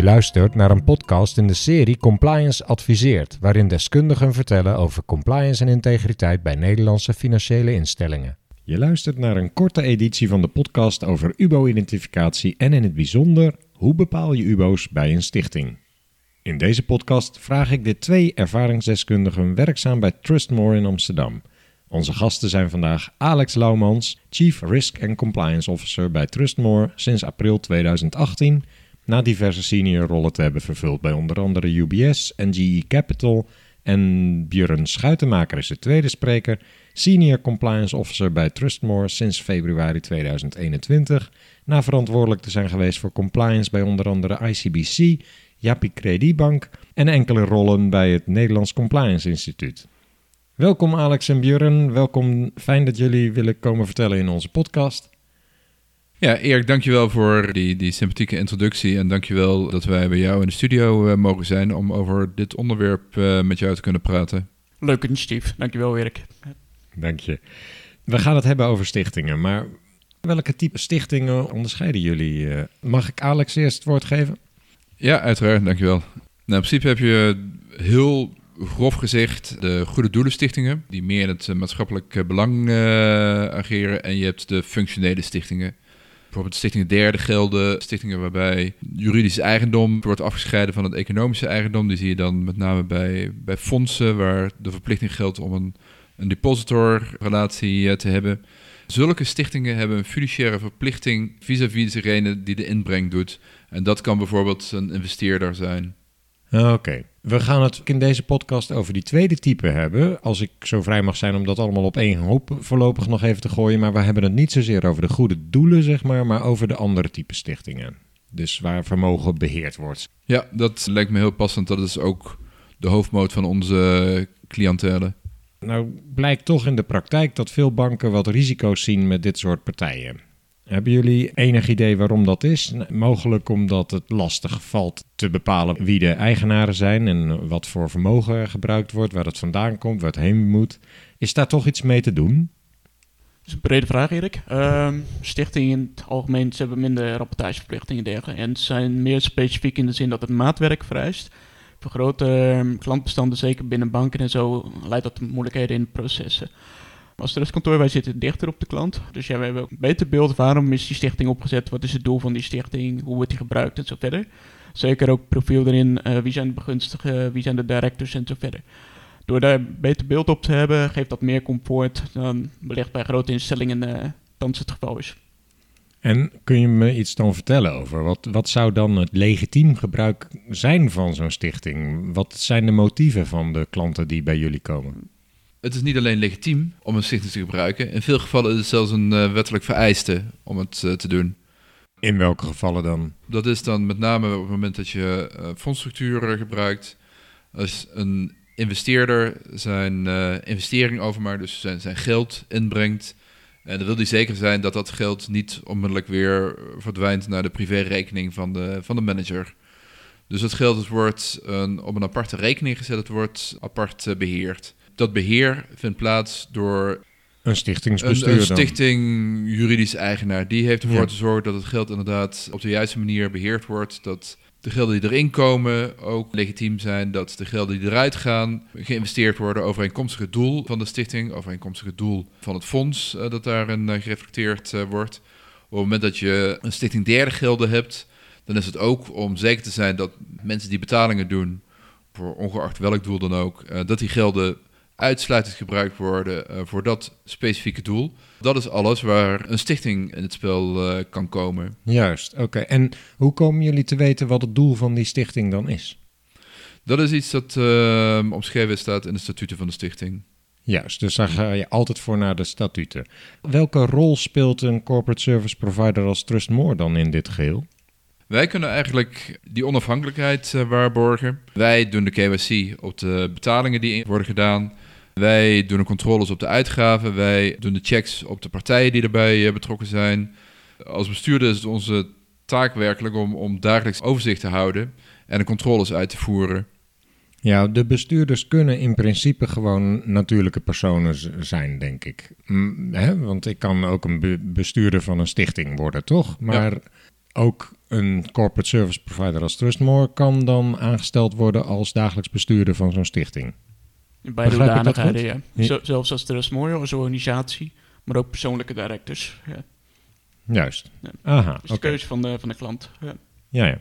Je luistert naar een podcast in de serie Compliance Adviseert, waarin deskundigen vertellen over compliance en integriteit bij Nederlandse financiële instellingen. Je luistert naar een korte editie van de podcast over UBO-identificatie en in het bijzonder hoe bepaal je UBO's bij een stichting. In deze podcast vraag ik de twee ervaringsdeskundigen werkzaam bij Trustmore in Amsterdam. Onze gasten zijn vandaag Alex Laumans, Chief Risk and Compliance Officer bij Trustmore sinds april 2018, na diverse senior rollen te hebben vervuld bij onder andere UBS en GE Capital. En Björn Schuitenmaker is de tweede spreker, Senior Compliance Officer bij Trustmore sinds februari 2021, na verantwoordelijk te zijn geweest voor compliance bij onder andere ICBC, Japi Credietbank en enkele rollen bij het Nederlands Compliance Instituut. Welkom Alex en Björn, welkom. Fijn dat jullie willen komen vertellen in onze podcast. Ja, Erik, dankjewel voor die, die sympathieke introductie en dankjewel dat wij bij jou in de studio uh, mogen zijn om over dit onderwerp uh, met jou te kunnen praten. Leuk initiatief, dankjewel Erik. Dank je. We gaan het hebben over stichtingen, maar welke type stichtingen onderscheiden jullie? Uh, mag ik Alex eerst het woord geven? Ja, uiteraard, dankjewel. Nou, in principe heb je heel grof gezegd de goede doelenstichtingen, die meer in het maatschappelijk belang uh, ageren. En je hebt de functionele stichtingen. Bijvoorbeeld stichtingen derde gelden, stichtingen waarbij juridisch eigendom wordt afgescheiden van het economische eigendom. Die zie je dan met name bij, bij fondsen, waar de verplichting geldt om een, een depositorrelatie te hebben. Zulke stichtingen hebben een fiduciaire verplichting vis-à-vis degene die de inbreng doet. En dat kan bijvoorbeeld een investeerder zijn. Oké, we gaan het in deze podcast over die tweede type hebben. Als ik zo vrij mag zijn om dat allemaal op één hoop voorlopig nog even te gooien. Maar we hebben het niet zozeer over de goede doelen, zeg maar, maar over de andere type stichtingen. Dus waar vermogen beheerd wordt. Ja, dat lijkt me heel passend. Dat is ook de hoofdmoot van onze cliëntelen. Nou, blijkt toch in de praktijk dat veel banken wat risico's zien met dit soort partijen. Hebben jullie enig idee waarom dat is? Mogelijk omdat het lastig valt te bepalen wie de eigenaren zijn en wat voor vermogen er gebruikt wordt, waar het vandaan komt, waar het heen moet. Is daar toch iets mee te doen? Dat is een brede vraag, Erik. Uh, stichtingen in het algemeen hebben minder rapportageverplichtingen en dergelijke. En zijn meer specifiek in de zin dat het maatwerk vereist. Voor grote klantbestanden, zeker binnen banken en zo, leidt dat moeilijkheden in processen. Als trustkantoor, wij zitten dichter op de klant. Dus ja, we hebben een beter beeld waarom is die stichting opgezet, wat is het doel van die stichting, hoe wordt die gebruikt en zo verder. Zeker ook profiel erin, uh, wie zijn de begunstigden, wie zijn de directors en zo verder. Door daar een beter beeld op te hebben, geeft dat meer comfort dan wellicht bij grote instellingen uh, het geval is. En kun je me iets dan vertellen over wat, wat zou dan het legitiem gebruik zijn van zo'n stichting? Wat zijn de motieven van de klanten die bij jullie komen? Het is niet alleen legitiem om een stichting te gebruiken. In veel gevallen is het zelfs een uh, wettelijk vereiste om het uh, te doen. In welke gevallen dan? Dat is dan met name op het moment dat je uh, fondsstructuren gebruikt. Als een investeerder zijn investering overmaakt, dus zijn, zijn geld inbrengt. En dan wil hij zeker zijn dat dat geld niet onmiddellijk weer verdwijnt naar de privérekening van de, van de manager. Dus het geld wordt een, op een aparte rekening gezet, het wordt apart beheerd dat beheer vindt plaats door een stichtingsbestuur. Een, een stichting juridisch eigenaar. Die heeft ervoor ja. te zorgen dat het geld inderdaad op de juiste manier beheerd wordt. Dat de gelden die erin komen ook legitiem zijn. Dat de gelden die eruit gaan geïnvesteerd worden overeenkomstig het doel van de stichting. Overeenkomstig het doel van het fonds uh, dat daarin uh, gereflecteerd uh, wordt. Op het moment dat je een stichting derde gelden hebt, dan is het ook om zeker te zijn dat mensen die betalingen doen, voor ongeacht welk doel dan ook, dat die gelden uitsluitend gebruikt worden uh, voor dat specifieke doel. Dat is alles waar een stichting in het spel uh, kan komen. Juist, oké. Okay. En hoe komen jullie te weten wat het doel van die stichting dan is? Dat is iets dat uh, omschreven staat in de statuten van de stichting. Juist, dus daar ga je altijd voor naar de statuten. Welke rol speelt een corporate service provider als Trustmore dan in dit geheel? Wij kunnen eigenlijk die onafhankelijkheid waarborgen. Wij doen de KYC op de betalingen die worden gedaan. Wij doen de controles op de uitgaven. Wij doen de checks op de partijen die erbij uh, betrokken zijn. Als bestuurder is het onze taak werkelijk om, om dagelijks overzicht te houden en de controles uit te voeren. Ja, de bestuurders kunnen in principe gewoon natuurlijke personen zijn, denk ik. Mm, hè? Want ik kan ook een be bestuurder van een stichting worden, toch? Maar ja. ook een corporate service provider als Trustmore kan dan aangesteld worden als dagelijks bestuurder van zo'n stichting. Bij dat hoedanigheden, ja. Zelfs als Trustmore als organisatie, maar ook persoonlijke directors. Ja. Juist. Ja. Aha, Dus de keuze van de, van de klant. Ja. Ja, ja.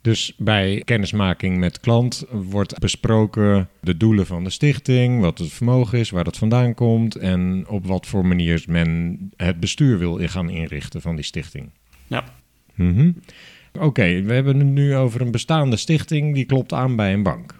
Dus bij kennismaking met klant wordt besproken de doelen van de stichting, wat het vermogen is, waar dat vandaan komt en op wat voor manier men het bestuur wil gaan inrichten van die stichting. Ja. Mhm. Oké, we hebben het nu over een bestaande stichting die klopt aan bij een bank.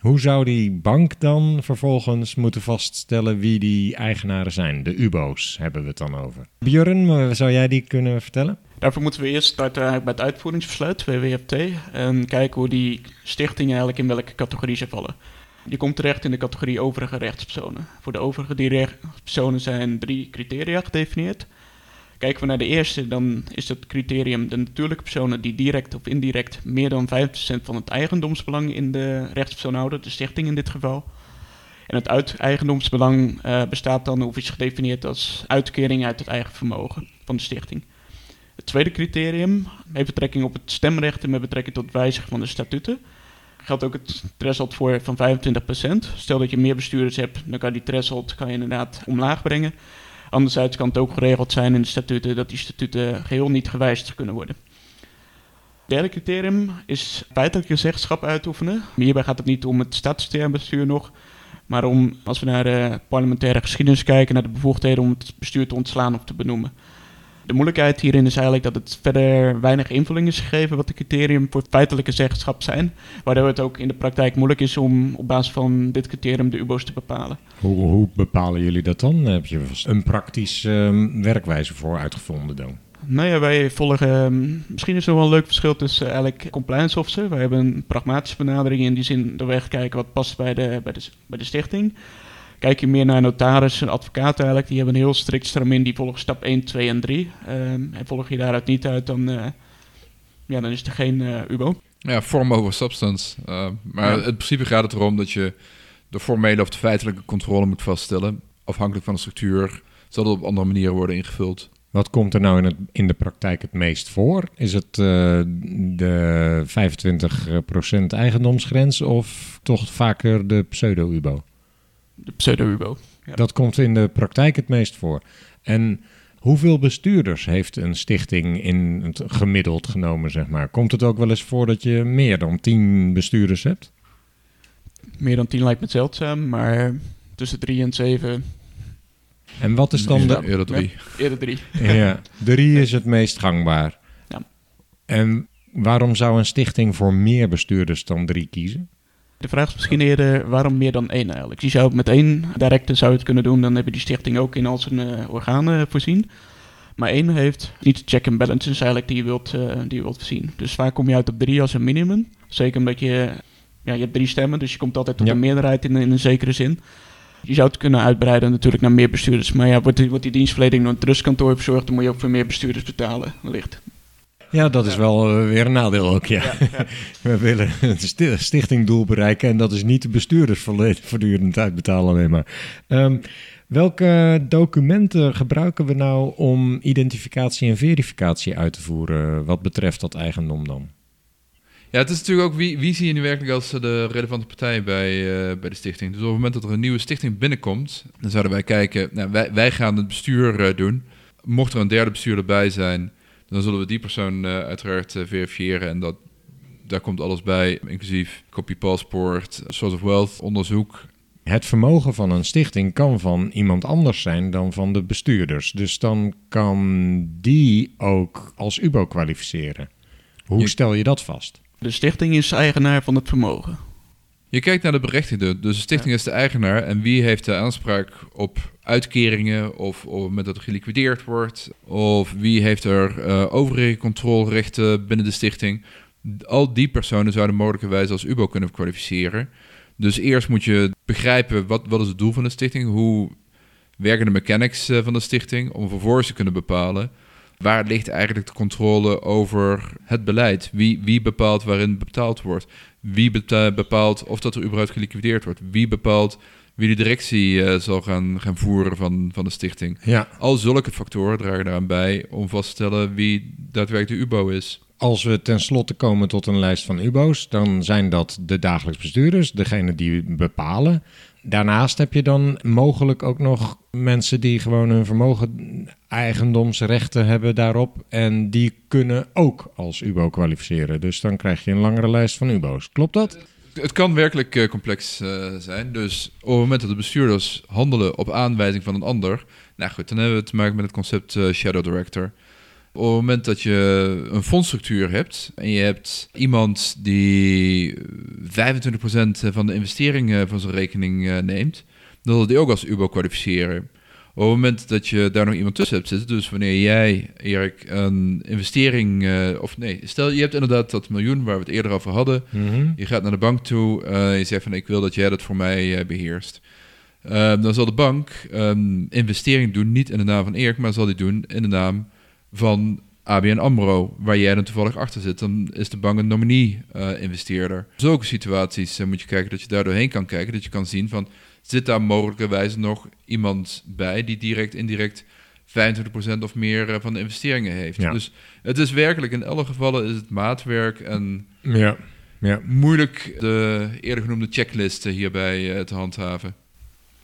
Hoe zou die bank dan vervolgens moeten vaststellen wie die eigenaren zijn? De UBO's hebben we het dan over. Björn, eh, zou jij die kunnen vertellen? Daarvoor moeten we eerst starten eigenlijk bij het uitvoeringsbesluit, WWFT, en kijken hoe die stichtingen eigenlijk in welke categorie ze vallen. Die komt terecht in de categorie overige rechtspersonen. Voor de overige die rechtspersonen zijn drie criteria gedefinieerd. Kijken we naar de eerste, dan is het criterium de natuurlijke personen die direct of indirect meer dan 5% van het eigendomsbelang in de rechtspersoon houden, de stichting in dit geval. En het uit eigendomsbelang eh, bestaat dan, of is gedefinieerd als uitkering uit het eigen vermogen van de stichting. Het tweede criterium heeft betrekking op het stemrecht en met betrekking tot het wijzigen van de statuten. Geldt ook het threshold voor van 25%. Stel dat je meer bestuurders hebt, dan kan die threshold kan je inderdaad omlaag brengen. Anderzijds kan het ook geregeld zijn in de statuten dat die statuten geheel niet gewijzigd kunnen worden. Het derde criterium is feitelijk zeggenschap uitoefenen. Hierbij gaat het niet om het statutair bestuur nog, maar om, als we naar de parlementaire geschiedenis kijken, naar de bevoegdheden om het bestuur te ontslaan of te benoemen. De moeilijkheid hierin is eigenlijk dat het verder weinig invulling is gegeven wat de criterium voor feitelijke zeggenschap zijn, waardoor het ook in de praktijk moeilijk is om op basis van dit criterium de UBO's te bepalen. Hoe, hoe bepalen jullie dat dan? Heb je een praktische ehm, werkwijze voor uitgevonden dan? Nou ja, wij volgen, ehm, misschien is er wel een leuk verschil tussen eh, eigenlijk compliance officer. Wij hebben een pragmatische benadering in die zin dat wij kijken wat past bij de, bij de, bij de stichting. Kijk je meer naar notarissen, advocaten eigenlijk, die hebben een heel strikt stramien, die volgen stap 1, 2 en 3. Ehm, en volg je daaruit niet uit, dan, eh, ja, dan is er geen eh, UBO. Ja, vorm over substance. Uh, maar Ja. in principe gaat het erom dat je de formele of de feitelijke controle moet vaststellen. Afhankelijk van de structuur zal dat op andere manieren worden ingevuld. Wat komt er nou in, het, in de praktijk het meest voor? Is het eh, de 25% eigendomsgrens of toch vaker de pseudo-UBO? De pseudo-UBO. Ja. Dat komt in de praktijk het meest voor. En hoeveel bestuurders heeft een stichting in het gemiddeld genomen, zeg maar? Komt het ook wel eens voor dat je meer dan 10 bestuurders hebt? Meer dan 10 lijkt me zeldzaam, maar tussen 3 en 7, En wat is dan de... Dat drie. eerder 3. Ja, drie is het meest gangbaar. Ja. En waarom zou een stichting voor meer bestuurders dan drie kiezen? De vraag is misschien eerder waarom meer dan één eigenlijk. Je zou het met één directe zou het kunnen doen, dan heb je die stichting ook in al zijn eh, organen voorzien. Maar één heeft niet de check and balances eigenlijk die je wilt, eh, die je wilt voorzien. Dus vaak kom je uit op drie als een minimum. Zeker omdat je, ja, je hebt drie stemmen, dus je komt altijd tot Ja. een meerderheid in, in een zekere zin. Je zou het kunnen uitbreiden natuurlijk naar meer bestuurders. Maar ja, wordt die, wordt die dienstverlening door een trustkantoor verzorgd, dan moet je ook voor meer bestuurders betalen, wellicht. Ja, dat is wel eh, weer een nadeel ook, ja. We willen een sti- stichtingdoel bereiken en dat is niet de bestuurders voortdurend uitbetalen alleen maar. Ehm, welke documenten gebruiken we nou om identificatie en verificatie uit te voeren wat betreft dat eigendom dan? Ja, het is natuurlijk ook wie, wie zie je nu werkelijk als eh, de relevante partij bij, eh, bij de stichting. Dus op het moment dat er een nieuwe stichting binnenkomt, dan zouden wij kijken, nou, wij, wij gaan het bestuur doen. Mocht er een derde bestuurder bij zijn, dan zullen we die persoon eh, uiteraard eh, verifiëren. En dat, daar komt alles bij, inclusief copy passport, source of wealth, onderzoek. Het vermogen van een stichting kan van iemand anders zijn dan van de bestuurders. Dus dan kan die ook als UBO kwalificeren. Hoe Je- stel je dat vast? De stichting is eigenaar van het vermogen. Je kijkt naar de berechtigde, dus de stichting is de eigenaar. En wie heeft de aanspraak op uitkeringen of op het moment dat er geliquideerd wordt? Of wie heeft er eh, overige controlerechten binnen de stichting? Al die personen zouden mogelijkerwijs als UBO kunnen kwalificeren. Dus eerst moet je begrijpen wat, wat is het doel van de stichting? Hoe werken de mechanics eh, van de stichting? Om vervolgens te kunnen bepalen waar ligt eigenlijk de controle over het beleid? Wie, wie bepaalt waarin betaald wordt? Wie bepaalt of dat er überhaupt geliquideerd wordt? Wie bepaalt wie de directie eh, zal gaan, gaan voeren van, van de stichting. Ja. Al zulke factoren dragen eraan bij om vast te stellen wie daadwerkelijk de UBO is. Als we tenslotte komen tot een lijst van UBO's, dan zijn dat de dagelijks bestuurders, degene die bepalen. Daarnaast heb je dan mogelijk ook nog mensen die gewoon hun vermogen, eigendomsrechten hebben daarop. En die kunnen ook als UBO kwalificeren. Dus dan krijg je een langere lijst van UBO's. Klopt dat? Het kan werkelijk eh, complex eh, zijn. Dus op het moment dat de bestuurders handelen op aanwijzing van een ander. Nou goed, dan hebben we te maken met het concept eh, Shadow Director. Op het moment dat je een fondsstructuur hebt en je hebt iemand die 25% van de investeringen van zijn rekening neemt, dan zal die ook als UBO kwalificeren. Op het moment dat je daar nog iemand tussen hebt zitten, dus wanneer jij, Erik, een investering, of nee, stel je hebt inderdaad dat miljoen waar we het eerder over hadden, je gaat naar de bank toe, uh, je zegt van ik wil dat jij dat voor mij uh, beheerst. Uh, dan zal de bank um, investering doen, niet in de naam van Erik, maar zal die doen in de naam van ABN AMRO, waar jij dan toevallig achter zit. Dan is de bank een nominee-investeerder. Zulke situaties moet je kijken dat je daar doorheen kan kijken, dat je kan zien van zit daar mogelijkerwijs nog iemand bij die direct, indirect 25% of meer van de investeringen heeft. Ja. Dus het is werkelijk, in alle gevallen is het maatwerk en Ja. ja. moeilijk de eerder genoemde checklist hierbij te handhaven.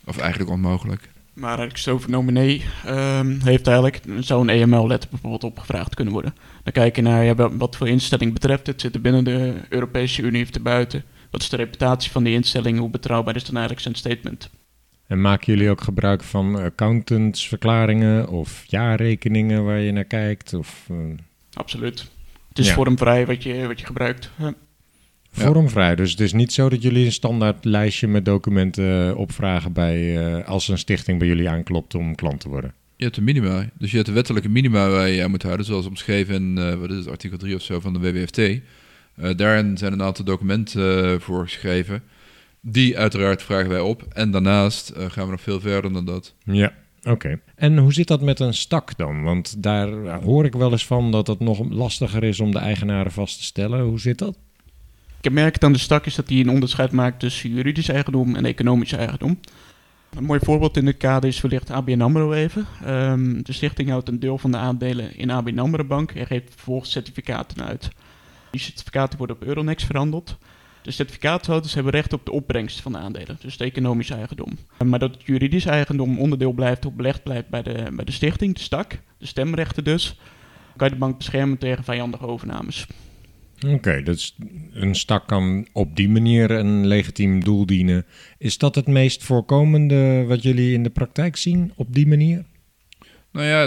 Of eigenlijk onmogelijk. Maar als zo over nominee um, heeft eigenlijk zo'n EML-letter bijvoorbeeld opgevraagd kunnen worden. Dan kijk je naar ja, wat voor instelling betreft het. Zit er binnen de Europese Unie of erbuiten? Wat is de reputatie van die instelling? Hoe betrouwbaar is dan eigenlijk zijn statement? En maken jullie ook gebruik van accountantsverklaringen of jaarrekeningen waar je naar kijkt? Of, uh... Absoluut. Het is Ja. vormvrij wat je, wat je gebruikt. Ja. Vormvrij, dus het is niet zo dat jullie een standaard lijstje met documenten eh, opvragen bij, eh, als een stichting bij jullie aanklopt om klant te worden. Je hebt de minima. Dus je hebt de wettelijke minima waar je aan moet houden, zoals omschreven in uh, wat is het, artikel 3 of zo van de WWFT. Uh, daarin zijn een aantal documenten voor geschreven. Die uiteraard vragen wij op. En daarnaast gaan we nog veel verder dan dat. Ja, oké. En hoe zit dat met een stak dan? Want daar hoor ik wel eens van dat het nog lastiger is om de eigenaren vast te stellen. Hoe zit dat? Het aan de stak is dat hij een onderscheid maakt tussen juridisch eigendom en economisch eigendom. Een mooi voorbeeld in het kader is wellicht ABN AMRO even. Um, de stichting houdt een deel van de aandelen in ABN AMRO Bank en geeft vervolgens certificaten uit. Die certificaten worden op Euronext verhandeld. De certificaathouders hebben recht op de opbrengst van de aandelen, dus de economische eigendom. Maar dat het juridisch eigendom onderdeel blijft of belegd blijft bij de, bij de stichting, de stak, de stemrechten dus, kan je de bank beschermen tegen vijandige overnames. Oké, dus een stak kan op die manier een legitiem doel dienen. Is dat het meest voorkomende wat jullie in de praktijk zien op die manier? Nou ja,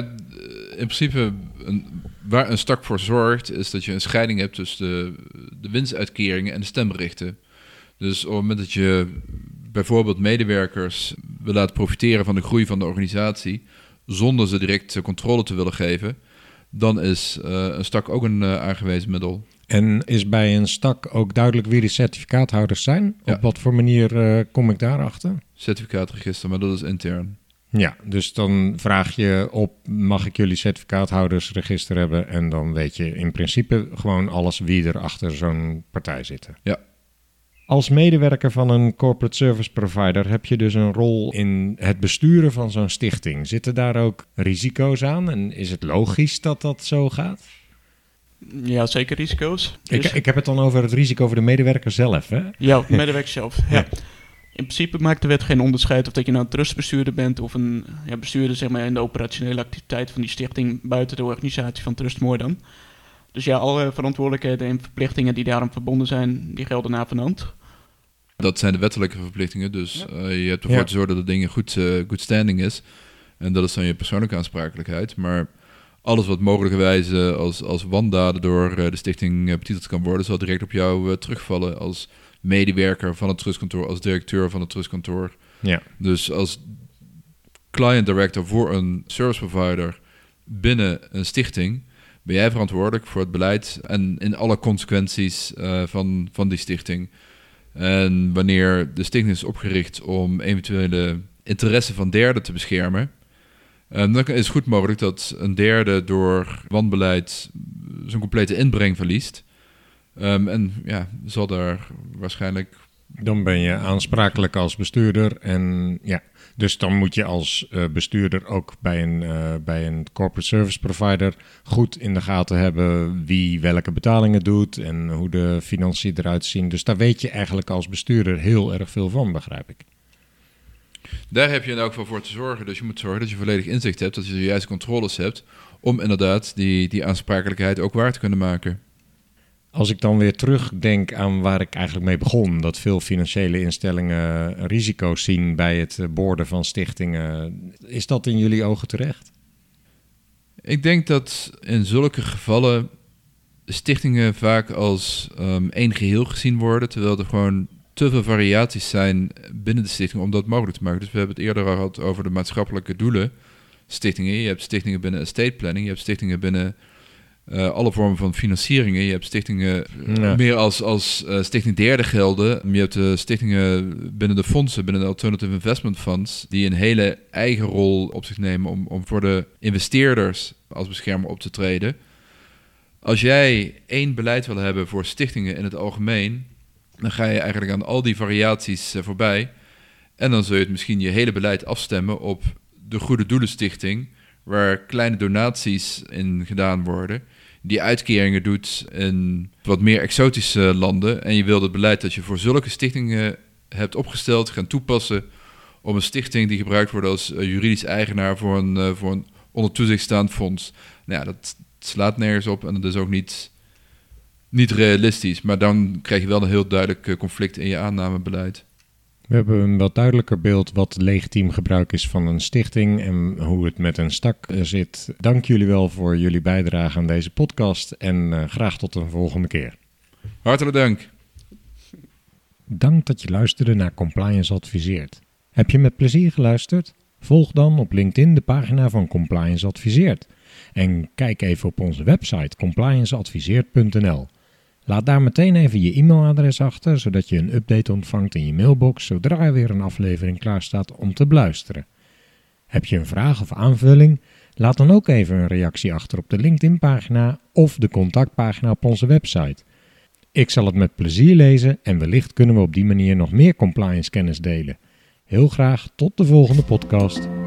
in principe een, waar een stak voor zorgt, is dat je een scheiding hebt tussen de, de winstuitkeringen en de stemrechten. Dus op het moment dat je bijvoorbeeld medewerkers wil laten profiteren van de groei van de organisatie, zonder ze direct controle te willen geven, dan is uh, een stak ook een uh, aangewezen middel. En is bij een stak ook duidelijk wie de certificaathouders zijn? Ja. Op wat voor manier uh, kom ik daarachter? Certificaatregister, maar dat is intern. Ja, dus dan vraag je op, mag ik jullie certificaathoudersregister hebben? En dan weet je in principe gewoon alles wie er achter zo'n partij zitten. Ja. Als medewerker van een corporate service provider heb je dus een rol in het besturen van zo'n stichting. Zitten daar ook risico's aan en is het logisch dat dat zo gaat? Ja, zeker risico's. Ik, ik heb het dan over het risico voor de medewerker zelf, hè? Ja, de medewerker zelf. Ja. In principe maakt de wet geen onderscheid of dat je nou een trustbestuurder bent of een ja, bestuurder zeg maar, in de operationele activiteit van die stichting buiten de organisatie van Trustmore dan. Dus ja, alle verantwoordelijkheden en verplichtingen die daaraan verbonden zijn, die gelden na van hand. Dat zijn de wettelijke verplichtingen, dus Ja. uh, je hebt ervoor Ja. te zorgen dat het ding in goed, uh, goed standing is. En dat is dan je persoonlijke aansprakelijkheid. Maar alles wat mogelijkerwijs uh, als, als wandaden door uh, de stichting uh, betiteld kan worden, zal direct op jou terugvallen als medewerker van het trustkantoor, als directeur van het trustkantoor. Ja. Dus als client director voor een service provider binnen een stichting ben jij verantwoordelijk voor het beleid en in alle consequenties uh, van, van die stichting. En wanneer de stichting is opgericht om eventuele interesse van derden te beschermen, um, dan is het goed mogelijk dat een derde door wanbeleid zijn complete inbreng verliest. Um, en ja, zal daar waarschijnlijk Dan ben je aansprakelijk als bestuurder. En ja, dus dan moet je als uh, bestuurder ook bij een, uh, bij een corporate service provider goed in de gaten hebben wie welke betalingen doet en hoe de financiën eruit zien. Dus daar weet je eigenlijk als bestuurder heel erg veel van, begrijp ik. Daar heb je in elk geval voor te zorgen. Dus je moet zorgen dat je volledig inzicht hebt, dat je de juiste controles hebt om inderdaad die, die aansprakelijkheid ook waar te kunnen maken. Als ik dan weer terugdenk aan waar ik eigenlijk mee begon, dat veel financiële instellingen risico's zien bij het boorden van stichtingen, is dat in jullie ogen terecht? Ik denk dat in zulke gevallen stichtingen vaak als um, één geheel gezien worden, terwijl er gewoon te veel variaties zijn binnen de stichting om dat mogelijk te maken. Dus we hebben het eerder al gehad over de maatschappelijke doelen. Stichtingen, je hebt stichtingen binnen estate planning, je hebt stichtingen binnen uh, alle vormen van financieringen. Je hebt stichtingen eh, meer als, als uh, stichting derde gelden. Je hebt stichtingen binnen de fondsen, binnen de Alternative Investment Funds, die een hele eigen rol op zich nemen om, om voor de investeerders als beschermer op te treden. Als jij één beleid wil hebben voor stichtingen in het algemeen, dan ga je eigenlijk aan al die variaties voorbij. En dan zul je het misschien je hele beleid afstemmen op de Goede Doelenstichting, waar kleine donaties in gedaan worden die uitkeringen doet in wat meer exotische landen. En je wil het beleid dat je voor zulke stichtingen hebt opgesteld gaan toepassen om een stichting die gebruikt wordt als eh, juridisch eigenaar voor een, voor een onder toezicht staand fonds. Nou ja, dat slaat nergens op en dat is ook niet, niet realistisch. Maar dan krijg je wel een heel duidelijk eh, conflict in je aannamebeleid. We hebben een wat duidelijker beeld wat legitiem gebruik is van een stichting en hoe het met een stak zit. Dank jullie wel voor jullie bijdrage aan deze podcast en uh, graag tot een volgende keer. Hartelijk dank. Dank dat je luisterde naar Compliance Adviseert. Heb je met plezier geluisterd? Volg dan op LinkedIn de pagina van Compliance Adviseert. En kijk even op onze website complianceadviseert.nl. Laat daar meteen even je e-mailadres achter, zodat je een update ontvangt in je mailbox zodra er weer een aflevering klaar staat om te beluisteren. Heb je een vraag of aanvulling? Laat dan ook even een reactie achter op de LinkedIn-pagina of de contactpagina op onze website. Ik zal het met plezier lezen en wellicht kunnen we op die manier nog meer compliance kennis delen. Heel graag tot de volgende podcast.